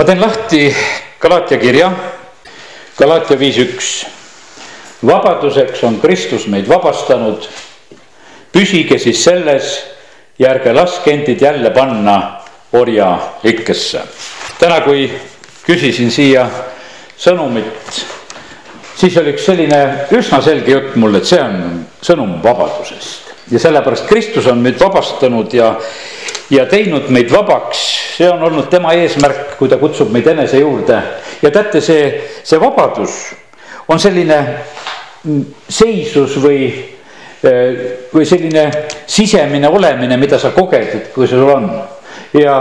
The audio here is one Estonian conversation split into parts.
ma teen lahti Galaatia kirja, Galaatia viis üks. vabaduseks on Kristus meid vabastanud. püsige siis selles ja ärge laske endid jälle panna orjalikkesse. täna, kui küsisin siia sõnumit, siis oli üks selline üsna selge jutt mulle, et see on sõnum vabadusest ja sellepärast Kristus on meid vabastanud ja, ja teinud meid vabaks. see on olnud tema eesmärk, kui ta kutsub meid enese juurde. Ja teate, see, see vabadus on selline seisus või, või selline sisemine olemine, mida sa koged, et kui sul on. Ja,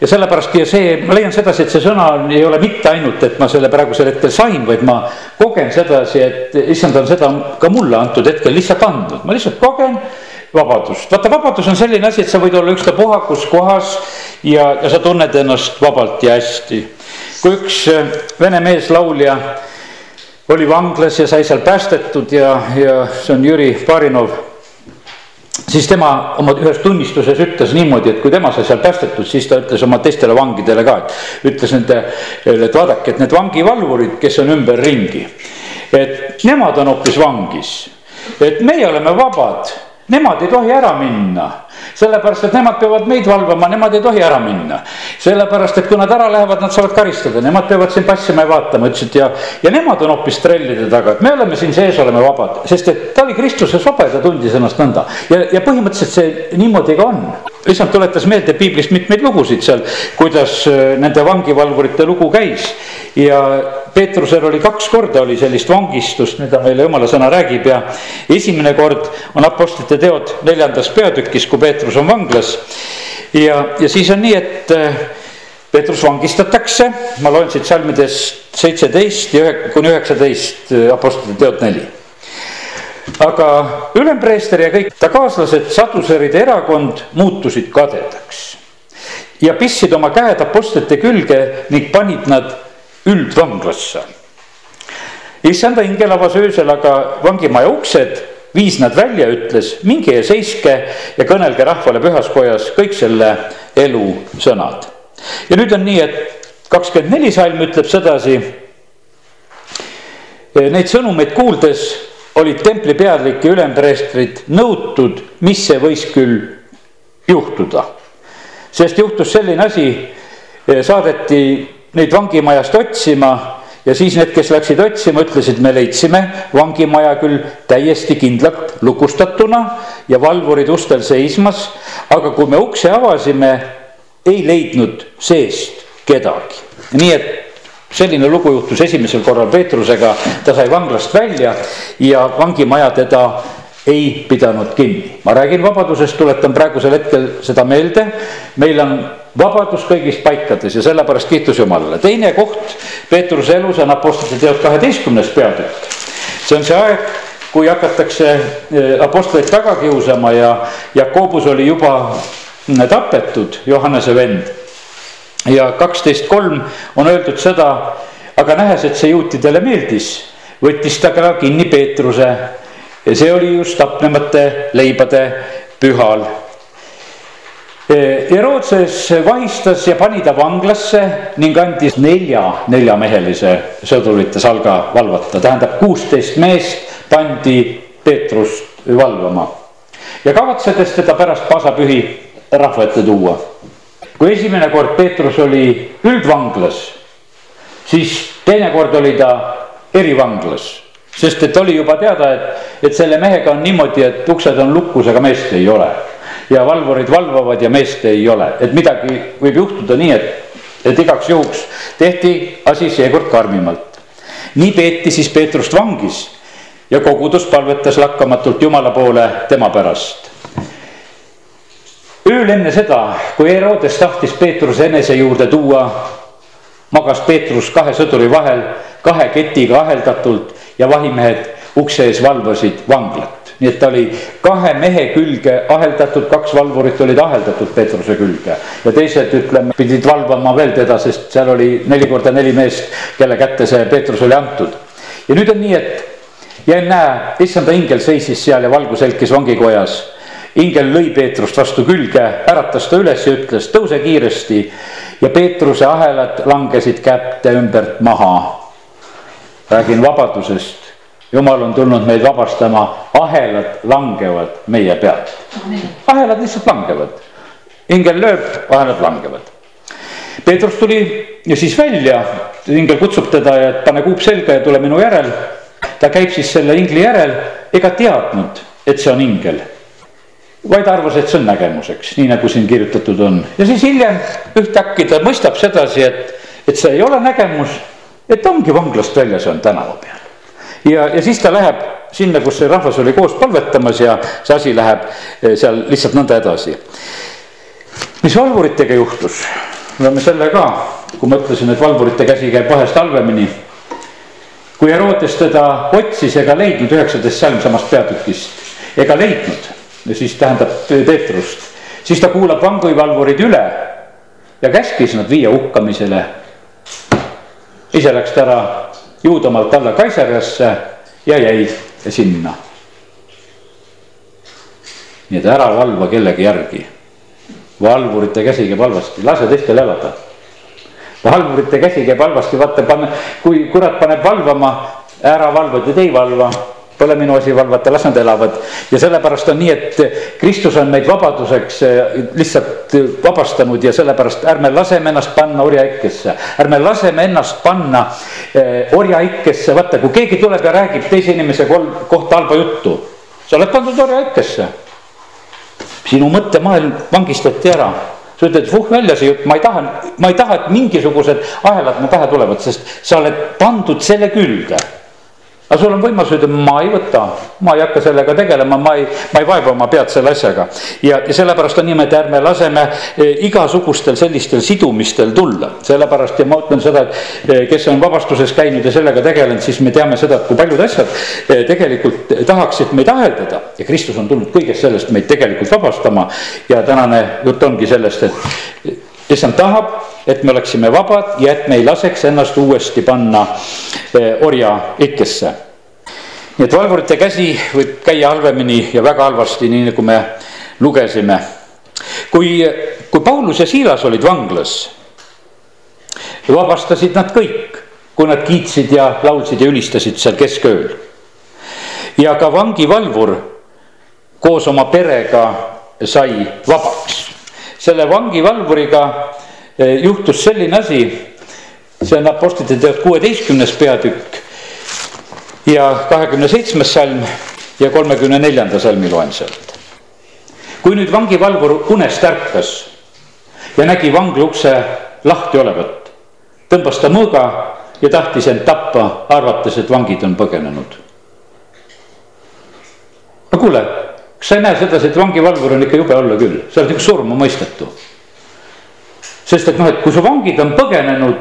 ja sellepärast ja see, ma leian sedasi, et see sõna ei ole mitte ainult, et ma selle praegusel hetkel sain, vaid ma kogen sedasi, et issand on seda ka mulle antud hetkel lihtsalt andnud, ma lihtsalt kogen vabadust. vaata, vabadus on selline asi, et sa võid olla ükstapuha kus kohas ja, ja sa tunned ennast vabalt ja hästi. kui üks äh, vene meeslaulja oli vanglas ja sai seal päästetud ja, ja see on Jüri Barinov siis tema oma ühes tunnistuses ütles niimoodi, et kui tema sai seal päästetud, siis ta ütles oma teistele vangidele ka, et ütles nende, et vaadake, et need vangivalvurid, kes on ümberringi, et nemad on hoopis vangis, et meie oleme vabad Nemad ei tohi ära minna, sellepärast et nemad peavad meid valvama, nemad ei tohi ära minna. sellepärast, et kui nad ära lähevad, nad saavad karistada, nemad peavad siin passima ja vaatama, ütlesid ja, ja nemad on hoopis trellide taga, et me oleme siin sees, oleme vabad, sest et ta oli Kristuses vaba ja ta tundis ennast nõnda. ja, ja põhimõtteliselt see niimoodi ka on. lihtsalt tuletas meelde piiblist mitmeid lugusid seal, kuidas äh, nende vangivalvurite lugu käis ja Peetrusel oli kaks korda oli sellist vangistust, mida meile jumala sõna räägib ja esimene kord on Apostlite teod neljandas peatükis, kui Peetrus on vanglas. ja, ja siis on nii, et äh, Peetrus vangistatakse, ma loen siit salmidest seitseteist ja kuni üheksateist äh, Apostlite teod neli aga ülempreester ja kõik ta kaaslased, saduseride erakond muutusid kadedaks ja pistsid oma käed apostlite külge ning panid nad üldvanglasse. issanda ingel avas öösel aga vangimaja uksed, viis nad välja, ütles minge ja seiske ja kõnelge rahvale pühas kojas kõik selle elu sõnad. ja nüüd on nii, et kakskümmend neli salm ütleb sedasi. Neid sõnumeid kuuldes olid templi pealik ja ülempreestrid nõutud, mis see võis küll juhtuda. sest juhtus selline asi, saadeti neid vangimajast otsima ja siis need, kes läksid otsima, ütlesid, me leidsime vangimaja küll täiesti kindlalt lukustatuna ja valvurid ustel seismas. aga kui me ukse avasime, ei leidnud seest kedagi, nii et selline lugu juhtus esimesel korral Peetrusega, ta sai vanglast välja ja vangimaja teda ei pidanud kinni. ma räägin vabadusest, tuletan praegusel hetkel seda meelde. meil on vabadus kõigis paikades ja sellepärast kiitus Jumalale. teine koht Peetruse elus on Apostlite teod kaheteistkümnes peatükk. see on see aeg, kui hakatakse eh, apostleid taga kiusama ja Jakobus oli juba mm, tapetud, Johannese vend. ja kaksteist kolm on öeldud seda, aga nähes, et see juutidele meeldis, võttis ta ka kinni Peetruse ja see oli just tapnemate leibade pühal. Herootses vahistas ja pani ta vanglasse ning andis nelja neljamehelise sõdurite salga valvata, tähendab kuusteist meest pandi Peetrust valvama ja kavatsedes teda pärast pasapühi rahva ette tuua. kui esimene kord Peetrus oli üldvanglas, siis teinekord oli ta erivanglas sest et oli juba teada, et, et selle mehega on niimoodi, et uksed on lukus, aga meest ei ole. ja valvurid valvavad ja meest ei ole, et midagi võib juhtuda nii, et, et igaks juhuks tehti asi seekord karmimalt. nii peeti siis Peetrust vangis ja kogudus palvetas lakkamatult Jumala poole tema pärast. ööl enne seda, kui Herodes tahtis Peetruse enese juurde tuua, magas Peetrus kahe sõduri vahel kahe ketiga aheldatult ja vahimehed ukse ees valvasid vanglat. nii et ta oli kahe mehe külge aheldatud, kaks valvurit olid aheldatud Peetruse külge. ja teised, ütleme, pidid valvama veel teda, sest seal oli neli korda neli meest, kelle kätte see Peetrus oli antud. ja nüüd on nii, et ja ennäe, issanda ingel seisis seal ja valgus helkis vangikojas ingel lõi Peetrust vastu külge, äratas ta üles ja ütles, tõuse kiiresti ja Peetruse ahelad langesid kätte ümbert maha. Räägin vabadusest, jumal on tulnud meid vabastama, ahelad langevad meie pealt. ahelad lihtsalt langevad, ingel lööb, ahelad langevad. Peetrus tuli ja siis välja, ingel kutsub teda ja pane kuup selga ja tule minu järel. ta käib siis selle ingli järel ega teadnud, et see on ingel vaid arvas, et see on nägemuseks, nii nagu siin kirjutatud on ja siis hiljem ühtäkki ta mõistab sedasi, et, et see ei ole nägemus, et ongi vanglast väljas, on tänava peal. ja, ja siis ta läheb sinna, kus see rahvas oli koos palvetamas ja see asi läheb eh, seal lihtsalt nõnda edasi. mis valvuritega juhtus? loeme selle ka, kui ma ütlesin, et valvurite käsi käib vahest halvemini. kui Herodes teda otsis ega leidnud üheksateist salm samast peatükist ega leidnud siis tähendab Peetrust, siis ta kuulab vangivalvurid üle ja käskis nad viia hukkamisele. Ise läks ta ära Juudamaalt alla Kaiseriasse ja jäi sinna. nii et ära valva kellegi järgi. valvurite käsi käib halvasti, lase teistel elada. valvurite käsi käib halvasti, vaata, pane, kui kurat paneb valvama, ära valva, teed ei valva Asi valvata, las nad elavad. ja sellepärast on nii, et Kristus on meid vabaduseks eh, lihtsalt vabastanud ja sellepärast ärme laseme ennast panna orjaikkesse. ärme laseme ennast panna eh, orjaikkesse, vaata, kui keegi tuleb ja räägib teise inimese kohta halba juttu. sa oled pandud orjaikkesse. sinu mõttemaailm vangistati ära sa ütled, vuh välja see jutt, ma ei taha, ma ei taha, et mingisugused ahelad mu pähe tulevad, sest sa oled pandud selle külge aga sul on võimalus öelda, ma ei võta, ma ei hakka sellega tegelema, ma ei, ma ei vaeva oma pead selle asjaga. ja, ja sellepärast on niimoodi, ärme laseme e, igasugustel sellistel sidumistel tulla, sellepärast ja ma ütlen seda, et e, kes on vabastuses käinud ja sellega tegelenud, siis me teame seda, et kui paljud asjad e, tegelikult tahaksid meid aheldada ja Kristus on tulnud kõigest sellest meid tegelikult vabastama. ja tänane jutt ongi sellest, et issand tahab, et me oleksime vabad ja et me ei laseks ennast uuesti panna eh, orja ikkesse. nii et valvurite käsi võib käia halvemini ja väga halvasti, nii nagu me lugesime. kui, kui Paulus ja Siilas olid vanglas, vabastasid nad kõik, kui nad kiitsid ja laulsid ja ülistasid seal keskööl. ja ka vangivalvur koos oma perega sai vabaks selle vangivalvuriga eh, juhtus selline asi, see on Apostlite teod kuueteistkümnes peatükk ja kahekümne seitsmes salm ja kolmekümne neljanda salmi loen sealt. kui nüüd vangivalvur unest ärkas ja nägi vangla ukse lahti olevat, tõmbas ta mõõga ja tahtis end tappa, arvates, et vangid on põgenenud. no kuule kas sa ei näe sedasi, et vangivalvur on ikka jube olla küll, sa oled nagu surmamõistetu. sest et noh, et kui su vangid on põgenenud,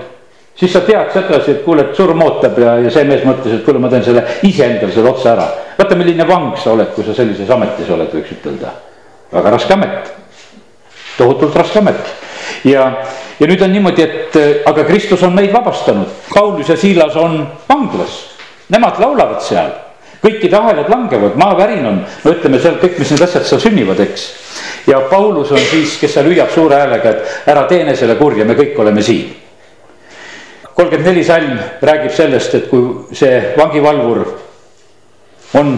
siis sa tead sedasi, et kuule, et surm ootab ja, ja see mees mõtles, et kuule, ma teen selle iseendale selle otsa ära. vaata, milline vang sa oled, kui sa sellises ametis oled, võiks ütelda. väga raske amet, tohutult raske amet ja, ja nüüd on niimoodi, et aga Kristus on meid vabastanud, Paulus ja Siilas on vanglas, nemad laulavad seal kõikide ahelad langevad, maavärin on, no ütleme seal kõik, mis need asjad seal sünnivad, eks. ja Paulus on siis, kes seal hüüab suure häälega, et ära teene selle kurja, me kõik oleme siin. kolmkümmend neli salm räägib sellest, et kui see vangivalvur on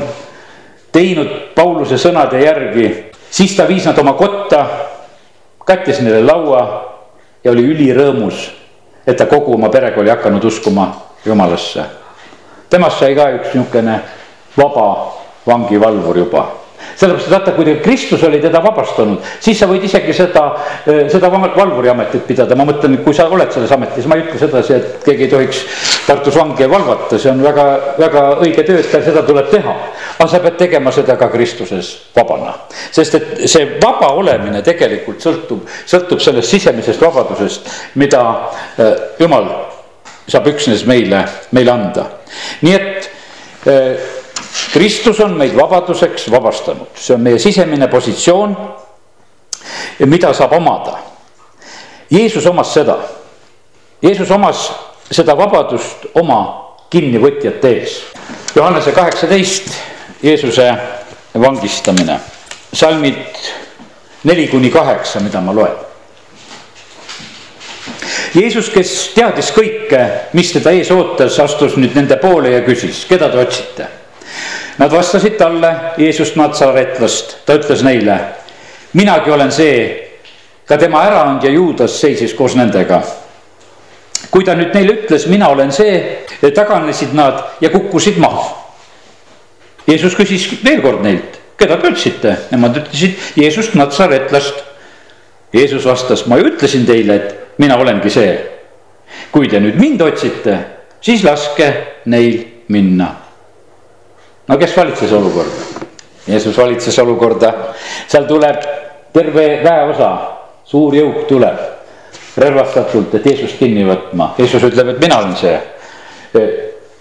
teinud Pauluse sõnade järgi, siis ta viis nad oma kotta, kattis neile laua ja oli ülirõõmus, et ta kogu oma perega oli hakanud uskuma Jumalasse temast sai ka üks niisugune vaba vangivalvur juba sellepärast, et vaata, kui Kristus oli teda vabastanud, siis sa võid isegi seda, eh, seda valvuri ametit pidada, ma mõtlen, kui sa oled selles ametis, ma ei ütle sedasi, et keegi ei tohiks Tartus vangi valvata, see on väga, väga õige töö, et seda tuleb teha. aga sa pead tegema seda ka Kristuses vabana, sest et see vaba olemine tegelikult sõltub, sõltub sellest sisemisest vabadusest, mida eh, Jumal saab üksnes meile, meile anda. nii et eh, Kristus on meid vabaduseks vabastanud, see on meie sisemine positsioon, mida saab omada. Jeesus omas seda, Jeesus omas seda vabadust oma kinnivõtjate ees. Johannese kaheksateist, Jeesuse vangistamine, salmid neli kuni kaheksa, mida ma loen. Jeesus, kes teadis kõike, mis teda ees ootas, astus nüüd nende poole ja küsis, keda te otsite. Nad vastasid talle Jeesust Natsaretlast, ta ütles neile, minagi olen see. ka tema äraandja Juudas seisis koos nendega. kui ta nüüd neile ütles, mina olen see, taganesid nad ja kukkusid maha. Jeesus küsis veel kord neilt, keda te otsite, nemad ütlesid Jeesust Natsaretlast. Jeesus vastas, ma ju ütlesin teile, et mina olengi see. kui te nüüd mind otsite, siis laske neil minna. No kes valitses olukorda? Jeesus valitses olukorda, seal tuleb terve väeosa, suur jõuk tuleb relvastatult, et Jeesust kinni võtma. Jeesus ütleb, et mina olen see.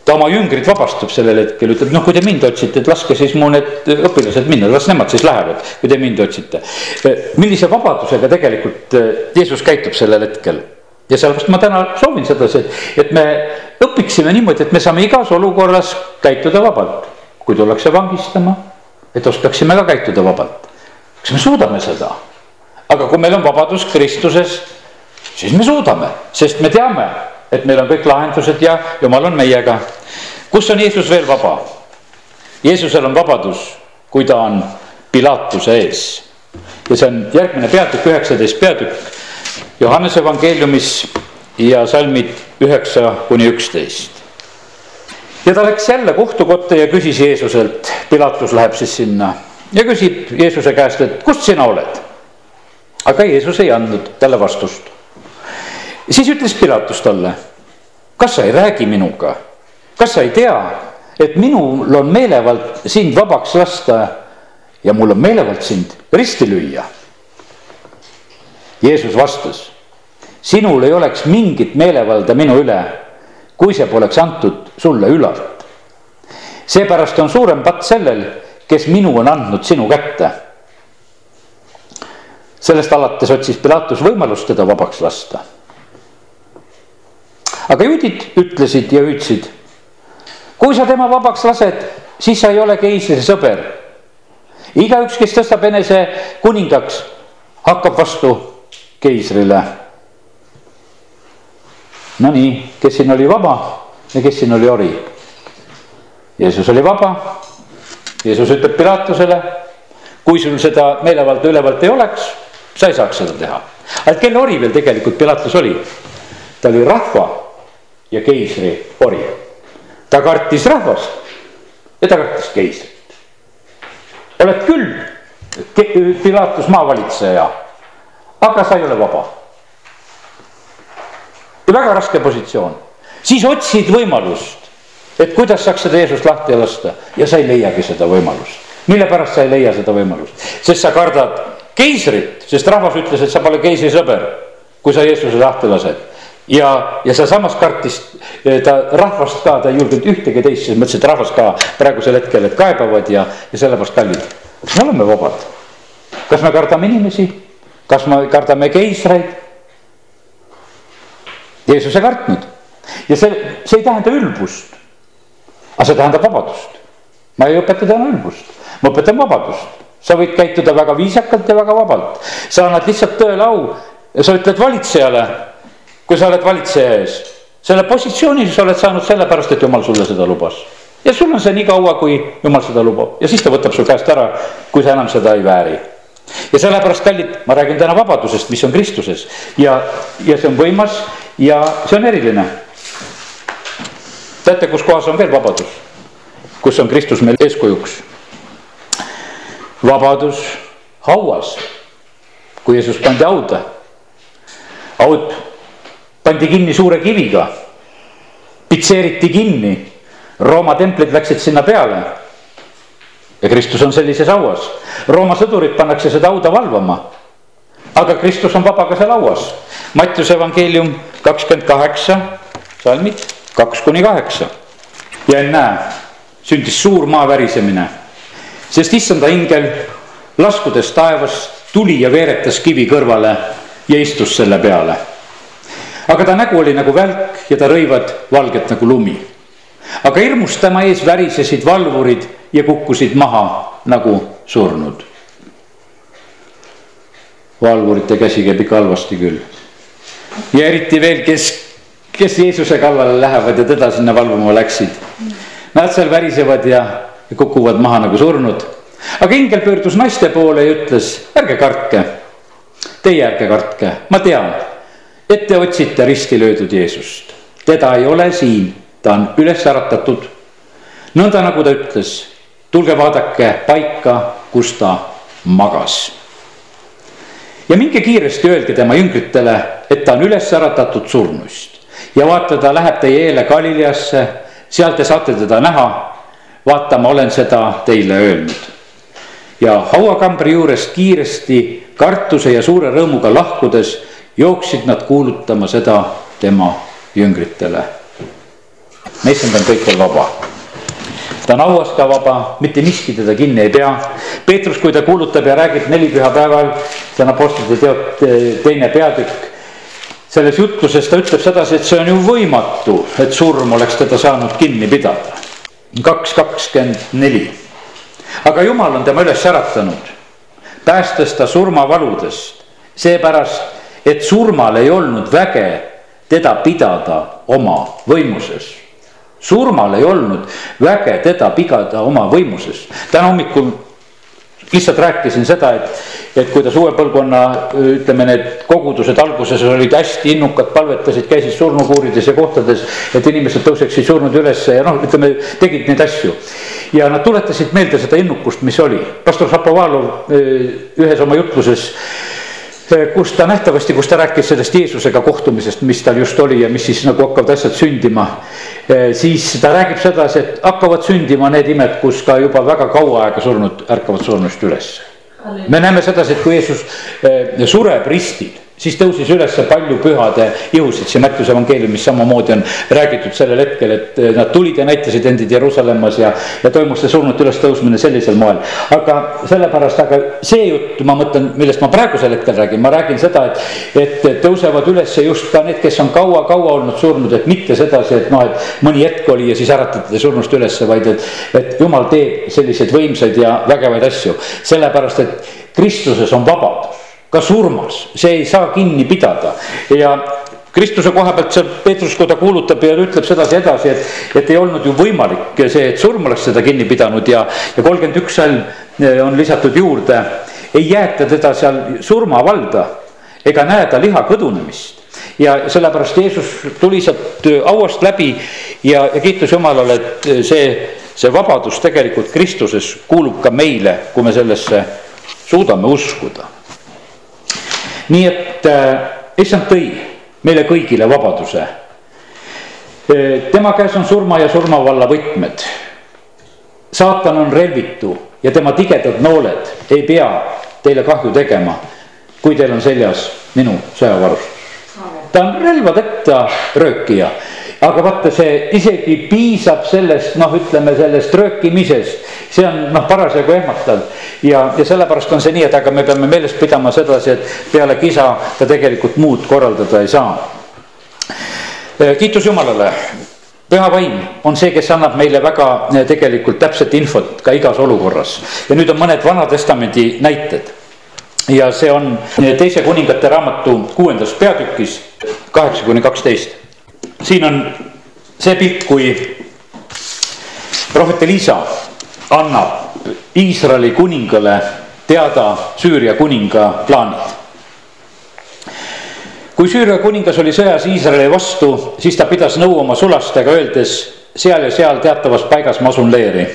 ta oma jüngrid vabastab sellel hetkel, ütleb, noh, kui te mind otsite, et laske siis mu need õpilased minna, las nemad siis lähevad, kui te mind otsite. millise vabadusega tegelikult Jeesus käitub sellel hetkel ja sellepärast ma täna soovin sedasi, et, et me õpiksime niimoodi, et me saame igas olukorras käituda vabalt. Kui tullakse vangistama, et oskaksime ka käituda vabalt. kas me suudame seda? aga kui meil on vabadus Kristuses, siis me suudame, sest me teame, et meil on kõik lahendused ja Jumal on meiega. kus on Jeesus veel vaba? Jeesusel on vabadus, kui ta on Pilatuse ees ja see on järgmine peatükk, üheksateist peatükk Johannese evangeeliumis ja salmid üheksa kuni üksteist. Ja ta läks jälle kohtukotta ja küsis Jeesuselt, Pilatus läheb siis sinna ja küsib Jeesuse käest, et kust sina oled. aga Jeesus ei andnud talle vastust. siis ütles Pilatus talle, kas sa ei räägi minuga, kas sa ei tea, et minul on meelevald sind vabaks lasta ja mul on meelevald sind risti lüüa Jeesus vastas, sinul ei oleks mingit meelevalda minu üle, kui see poleks antud sulle ülalt. seepärast on suurem patt sellel, kes minu on andnud sinu kätte. sellest alates otsis Pilatus võimalust teda vabaks lasta. aga juudid ütlesid ja hüüdsid, kui sa tema vabaks lased, siis sa ei ole keisri sõber. igaüks, kes tõstab enese kuningaks, hakkab vastu keisrile. Nonii, kes siin oli vaba ja kes siin oli ori? Jeesus oli vaba. Jeesus ütleb Pilatusele, kui sul seda meelevalda ülevalt ei oleks, sa ei saaks seda teha. aga kelle ori veel tegelikult Pilatus oli? ta oli rahva ja keisri ori. ta kartis rahvast ja ta kartis keisrit. oled küll Pilatus maavalitseja aga sa ei ole vaba. Väga raske positsioon, siis otsid võimalust, et kuidas saaks seda Jeesust lahti lasta ja sa ei leiagi seda võimalust. mille pärast sa ei leia seda võimalust, sest sa kardad keisrit, sest rahvas ütles, et sa pole keisri sõber, kui sa Jeesuse lahti lased ja, ja sealsamas kartis eh, ta rahvast ka, ta ei julgenud ühtegi teist, siis mõtles, et rahvas ka praegusel hetkel, et kaebavad ja, ja sellepärast kallid. me oleme vabad? kas me kardame inimesi? kas me kardame keisreid? Jeesus ei kartnud ja see, see ei tähenda ülbust. aga see tähendab vabadust. ma ei õpeta täna ülbust, ma õpetan vabadust. sa võid käituda väga viisakalt ja väga vabalt, sa annad lihtsalt tõele au ja sa ütled valitsejale, kui sa oled valitseja ees, selle positsiooni sa oled saanud sellepärast, et jumal sulle seda lubas ja sul on see nii kaua, kui jumal seda lubab ja siis ta võtab su käest ära, kui sa enam seda ei vääri ja sellepärast, kallid, ma räägin täna vabadusest, mis on Kristuses ja, ja see on võimas ja see on eriline. teate, kus kohas on veel vabadus? kus on Kristus meil eeskujuks? vabadus hauas, kui Jeesus pandi hauda. haud pandi kinni suure kiviga, pitseeriti kinni, Rooma templid läksid sinna peale ja Kristus on sellises hauas. Rooma sõdurid pannakse seda hauda valvama. aga Kristus on vaba ka seal hauas. Mattiuse evangeelium kakskümmend kaheksa, salmid kaks kuni kaheksa. ja ennäe, sündis suur maa värisemine, sest issanda ingel laskudes taevast tuli ja veeretas kivi kõrvale ja istus selle peale. aga ta nägu oli nagu välk ja ta rõivad valget nagu lumi. aga hirmust tema ees värisesid valvurid ja kukkusid maha nagu surnud. valvurite käsi käib ikka halvasti küll. ja eriti veel, kes, kes Jeesuse kallale lähevad ja teda sinna valvama läksid. Nad seal värisevad ja kukuvad maha nagu surnud. aga ingel pöördus naiste poole ja ütles, ärge kartke. Teie ärge kartke, ma tean, et te otsite risti löödud Jeesust. teda ei ole siin, ta on üles äratatud. nõnda nagu ta ütles, tulge vaadake paika, kus ta magas ja minge kiiresti öelge tema jüngritele, et ta on üles äratatud surnuist ja vaata, ta läheb teie eele Galileasse, seal te saate teda näha. vaata, ma olen seda teile öelnud. ja hauakambri juurest kiiresti kartuse ja suure rõõmuga lahkudes jooksid nad kuulutama seda tema jüngritele. meissand on kõikjal vaba ta on hauas ka vaba, mitte miski teda kinni ei pea. Peetrus, kui ta kuulutab ja räägib nelipühapäeval, see on Apostlite teod teine peatükk. selles jutluses ta ütleb sedasi, et see on ju võimatu, et surm oleks teda saanud kinni pidada. kaks kakskümmend neli. aga jumal on tema üles äratanud, päästes ta surmavaludest, seepärast, et surmal ei olnud väge teda pidada oma võimuses surmal ei olnud väge teda pigada oma võimuses. täna hommikul lihtsalt rääkisin seda, et, et kuidas uue põlvkonna ütleme, need kogudused alguses olid hästi innukad, palvetasid, käisid surnukuurides ja kohtades. et inimesed tõuseksid surnud ülesse ja noh, ütleme, tegid neid asju. ja nad tuletasid meelde seda innukust, mis oli. pastor Šapovalov ühes oma jutluses kus ta nähtavasti, kus ta rääkis sellest Jeesusega kohtumisest, mis tal just oli ja mis siis nagu hakkavad asjad sündima. Eh, siis ta räägib sedasi, et hakkavad sündima need imed, kus ka juba väga kaua aega surnud ärkavad surnust üles. me näeme sedasi, et kui Jeesus eh, sureb ristil siis tõusis üles palju pühade ihusid, siin Mattiuse evangeeliumis samamoodi on räägitud sellel hetkel, et eh, nad tulid ja näitasid endid Jeruusalemmas ja, ja toimus see surnute ülestõusmine sellisel moel. aga sellepärast, aga see jutt, ma mõtlen, millest ma praegusel hetkel räägin, ma räägin seda, et, et tõusevad üles just ka need, kes on kaua-kaua olnud surnud, et mitte sedasi, et noh, et mõni hetk oli ja siis äratati surnust ülesse, vaid et, et jumal teeb selliseid võimsaid ja vägevaid asju, sellepärast et Kristuses on vabadus ka surmas, see ei saa kinni pidada. Ja Kristuse koha pealt see Peetrus, kui ta kuulutab ja ütleb sedasi edasi, et, et ei olnud ju võimalik see, et surm oleks seda kinni pidanud ja, ja kolmkümmend üks salm eh, on lisatud juurde. ei jäeta teda seal surmavalda ega näe ta liha kõdunemist. Ja sellepärast Jeesus tuli sealt hauast läbi ja, ja kiitus Jumalale, et see, see vabadus tegelikult Kristuses kuulub ka meile, kui me sellesse suudame uskuda nii et äh, issand tõi meile kõigile vabaduse. Äh, tema käes on surma ja surmavalla võtmed. saatan on relvitu ja tema tigedad nooled ei pea teile kahju tegema, kui teil on seljas minu sõjavarustus. ta on relvadeta röökija aga vaata, see isegi piisab sellest, noh, ütleme sellest röökimisest, see on noh, parasjagu ehmatav. ja, ja sellepärast on see nii, et aga me peame meeles pidama sedasi, et peale kisa ta tegelikult muud korraldada ei saa. Kiitus Jumalale püha vaim on see, kes annab meile väga äh, tegelikult täpset infot ka igas olukorras ja nüüd on mõned Vana-testamendi näited. ja see on teise kuningate raamatu kuuendas peatükis kaheksa kuni kaksteist siin on see pilt, kui prohvet Elisa annab Iisraeli kuningale teada Süüria kuninga plaanid. kui Süüria kuningas oli sõjas Iisraeli vastu, siis ta pidas nõu oma sulastega, öeldes seal ja seal teatavas paigas ma asun leeri.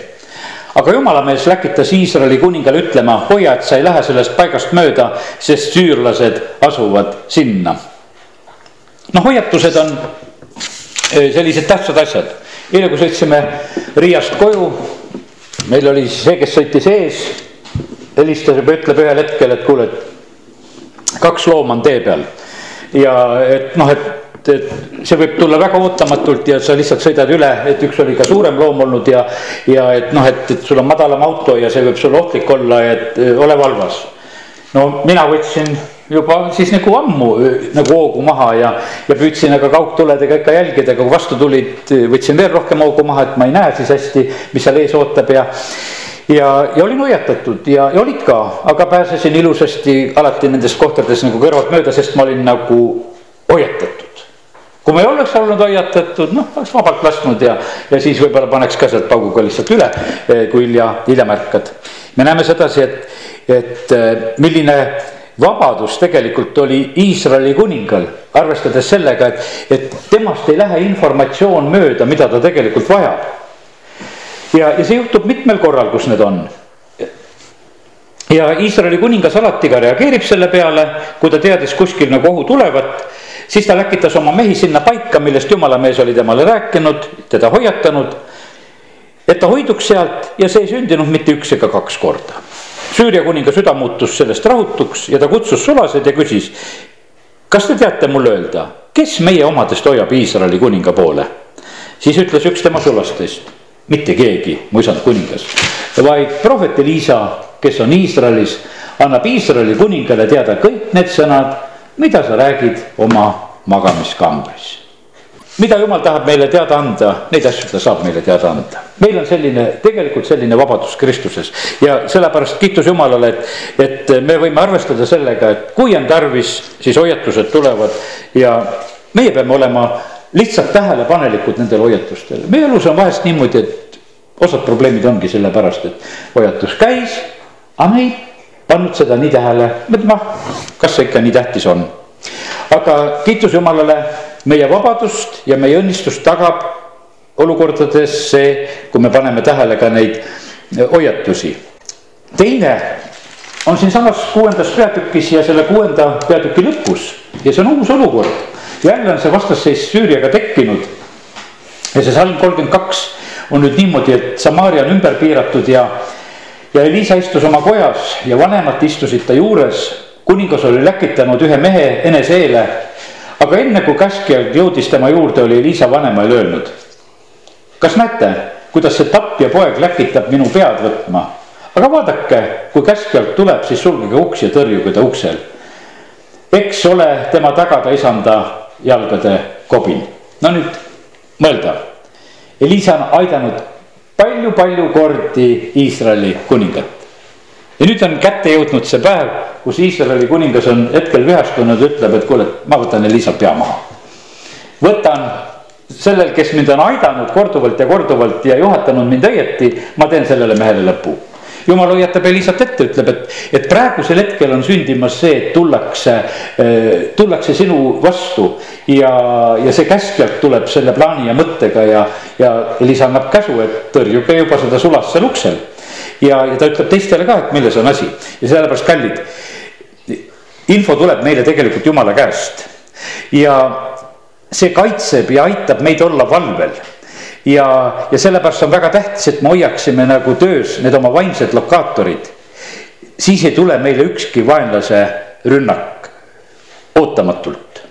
aga jumalamees läkitas Iisraeli kuningale ütlema, hoia, et sa ei lähe sellest paigast mööda, sest süürlased asuvad sinna. noh, hoiatused on sellised tähtsad asjad. eile, kui sõitsime Riiast koju, meil oli see, kes sõitis ees, helistas juba, ütleb ühel hetkel, et kuule, et kaks looma on tee peal. ja et noh, et, et see võib tulla väga ootamatult ja sa lihtsalt sõidad üle, et üks oli ka suurem loom olnud ja, ja et noh, et, et sul on madalam auto ja see võib sulle ohtlik olla, et ole valvas. no mina võtsin juba siis nagu ammu nagu hoogu maha ja, ja püüdsin aga kaugtuledega ikka jälgida, aga kui vastu tulid, võtsin veel rohkem hoogu maha, et ma ei näe siis hästi, mis seal ees ootab ja. ja, ja olin hoiatatud ja, ja olid ka, aga pääsesin ilusasti alati nendest kohtades nagu kõrvalt mööda, sest ma olin nagu hoiatatud kui me ei oleks olnud hoiatatud, noh, oleks vabalt lasknud ja, ja siis võib-olla paneks ka sealt pauguga lihtsalt üle, kui hilja, hilja märkad. me näeme sedasi, et, et milline vabadus tegelikult oli Iisraeli kuningal, arvestades sellega, et, et temast ei lähe informatsioon mööda, mida ta tegelikult vajab. ja, ja see juhtub mitmel korral, kus need on. ja Iisraeli kuningas alati ka reageerib selle peale, kui ta teadis kuskil nagu ohu tulevat, siis ta läkitas oma mehi sinna paika, millest jumala mees oli temale rääkinud, teda hoiatanud. et ta hoiduks sealt ja see ei sündinud mitte üks ega kaks korda Süüria kuninga süda muutus sellest rahutuks ja ta kutsus sulased ja küsis. kas te teate mulle öelda, kes meie omadest hoiab Iisraeli kuninga poole? siis ütles üks tema sulastest, mitte keegi, mu isand kuningas, vaid prohvet Elisa, kes on Iisraelis, annab Iisraeli kuningale teada kõik need sõnad, mida sa räägid oma magamiskambris mida jumal tahab meile teada anda, neid asju ta saab meile teada anda. meil on selline, tegelikult selline vabadus Kristuses ja sellepärast kiitus Jumalale, et, et me võime arvestada sellega, et kui on tarvis, siis hoiatused tulevad ja meie peame olema lihtsalt tähelepanelikud nendele hoiatustele. meie elus on vahest niimoodi, et osad probleemid ongi sellepärast, et hoiatus käis, aga me ei pannud seda nii tähele, mõtleme, ah, kas see ikka nii tähtis on. aga kiitus Jumalale meie vabadust ja meie õnnistust tagab olukordades see, kui me paneme tähele ka neid hoiatusi. teine on siinsamas kuuendas peatükis ja selle kuuenda peatüki lõpus ja see on uus olukord. jälle on see vastasseis Süüriaga tekkinud. ja see salm kolmkümmend kaks on nüüd niimoodi, et Samaria on ümber piiratud ja, ja Elisa istus oma kojas ja vanemad istusid ta juures. kuningas oli läkitanud ühe mehe eneseele aga enne kui käskja jõudis tema juurde, oli Liisa vanemaile öelnud. kas näete, kuidas see tapja poeg läkitab minu pead võtma? aga vaadake, kui käskjalt tuleb, siis sulgege uks ja tõrjuge ta uksel. eks ole tema tagada isanda jalgade kobin. no nüüd mõelda. Elisa on aidanud palju-palju kordi Iisraeli kuningat ja nüüd on kätte jõudnud see päev, kus Iisraeli kuningas on hetkel vihastunud, ütleb, et kuule, ma võtan Elisa pea maha. võtan sellel, kes mind on aidanud korduvalt ja korduvalt ja juhatanud mind õieti, ma teen sellele mehele lõpu. jumal hoiatab Elisat ette, ütleb, et, et praegusel hetkel on sündimas see, et tullakse, tullakse sinu vastu. ja, ja see käskjalt tuleb selle plaani ja mõttega ja, ja Elisa annab käsu, et tõrjuge juba seda sulast seal uksel ja, ja ta ütleb teistele ka, et milles on asi ja sellepärast kallid. info tuleb meile tegelikult jumala käest ja see kaitseb ja aitab meid olla valvel ja, ja sellepärast on väga tähtis, et me hoiaksime nagu töös need oma vaimsed lokaatorid. siis ei tule meile ükski vaenlase rünnak ootamatult.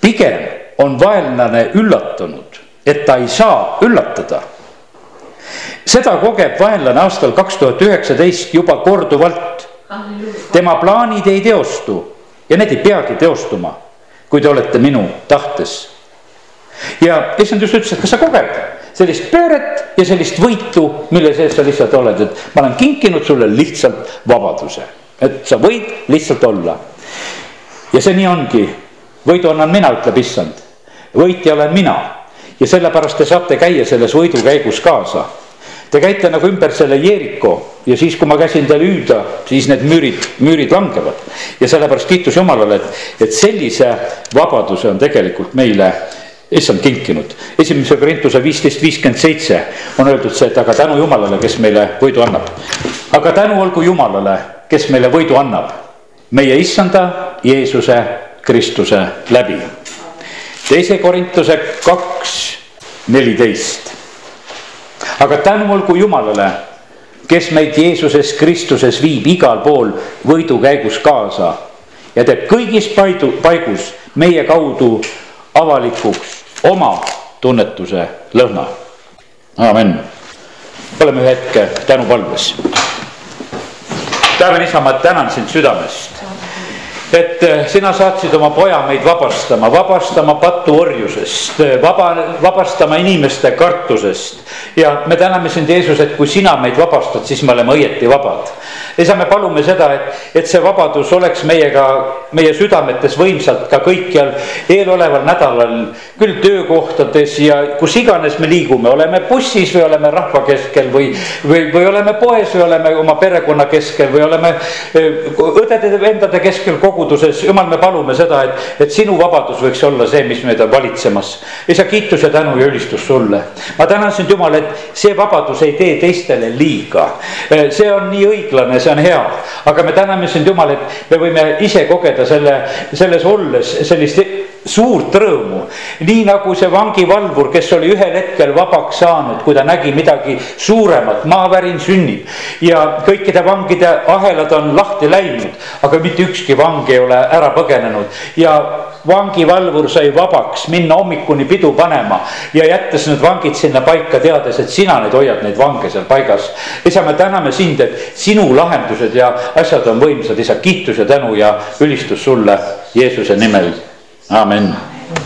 pigem on vaenlane üllatunud, et ta ei saa üllatada seda kogeb vaenlane aastal kaks tuhat üheksateist juba korduvalt. tema plaanid ei teostu ja need ei peagi teostuma, kui te olete minu tahtes. ja issand just ütles, et kas sa koged sellist pööret ja sellist võitu, mille sees sa lihtsalt oled, et ma olen kinkinud sulle lihtsalt vabaduse, et sa võid lihtsalt olla. ja see nii ongi, võidu annan mina, ütleb issand, võitja olen mina ja sellepärast te saate käia selles võidukäigus kaasa Te käite nagu ümber selle Jeeriko ja siis, kui ma käsin ta lüüda, siis need müürid, müürid langevad. ja sellepärast kiitus Jumalale, et, et sellise vabaduse on tegelikult meile issand kinkinud. esimese Korintuse viisteist viiskümmend seitse on öeldud see, et aga tänu Jumalale, kes meile võidu annab. aga tänu olgu Jumalale, kes meile võidu annab, meie issanda Jeesuse Kristuse läbi. Teise Korintuse kaks neliteist aga tänu olgu Jumalale, kes meid Jeesuses Kristuses viib igal pool võidu käigus kaasa ja teeb kõigis paidu, paigus meie kaudu avalikuks oma tunnetuse lõhna. amin. oleme ühe hetke tänupalves. taevane isa, ma tänan sind südamest et eh, sina saatsid oma poja meid vabastama, vabastama patuorjusest, eh, vaba, vabastama inimeste kartusest. ja me täname sind, Jeesus, et kui sina meid vabastad, siis me oleme õieti vabad. isa, me palume seda, et, et see vabadus oleks meiega, meie südametes võimsalt ka kõikjal eeloleval nädalal. küll töökohtades ja kus iganes me liigume, oleme bussis või oleme rahva keskel või, või, või oleme poes või oleme oma perekonna keskel või oleme eh, õdede-vendade keskel koguduses, jumal, me palume seda, et, et sinu vabadus võiks olla see, mis meid on valitsemas. isa, kiitus ja tänu ja ülistus sulle. ma tänan sind, Jumal, et see vabadus ei tee teistele liiga. see on nii õiglane, see on hea, aga me täname sind, Jumal, et me võime ise kogeda selle, selles olles sellist suurt rõõmu. nii nagu see vangivalvur, kes oli ühel hetkel vabaks saanud, kui ta nägi midagi suuremat, maavärin sünnib. ja kõikide vangide ahelad on lahti läinud, aga mitte ükski vang ei ole ära põgenenud ja vangivalvur sai vabaks minna hommikuni pidu panema ja jättes need vangid sinna paika, teades, et sina neid hoiad, neid vange seal paigas. isa, me täname sind, et sinu lahendused ja asjad on võimsad, isa, kiitus ja tänu ja ülistus sulle Jeesuse nimel Amen.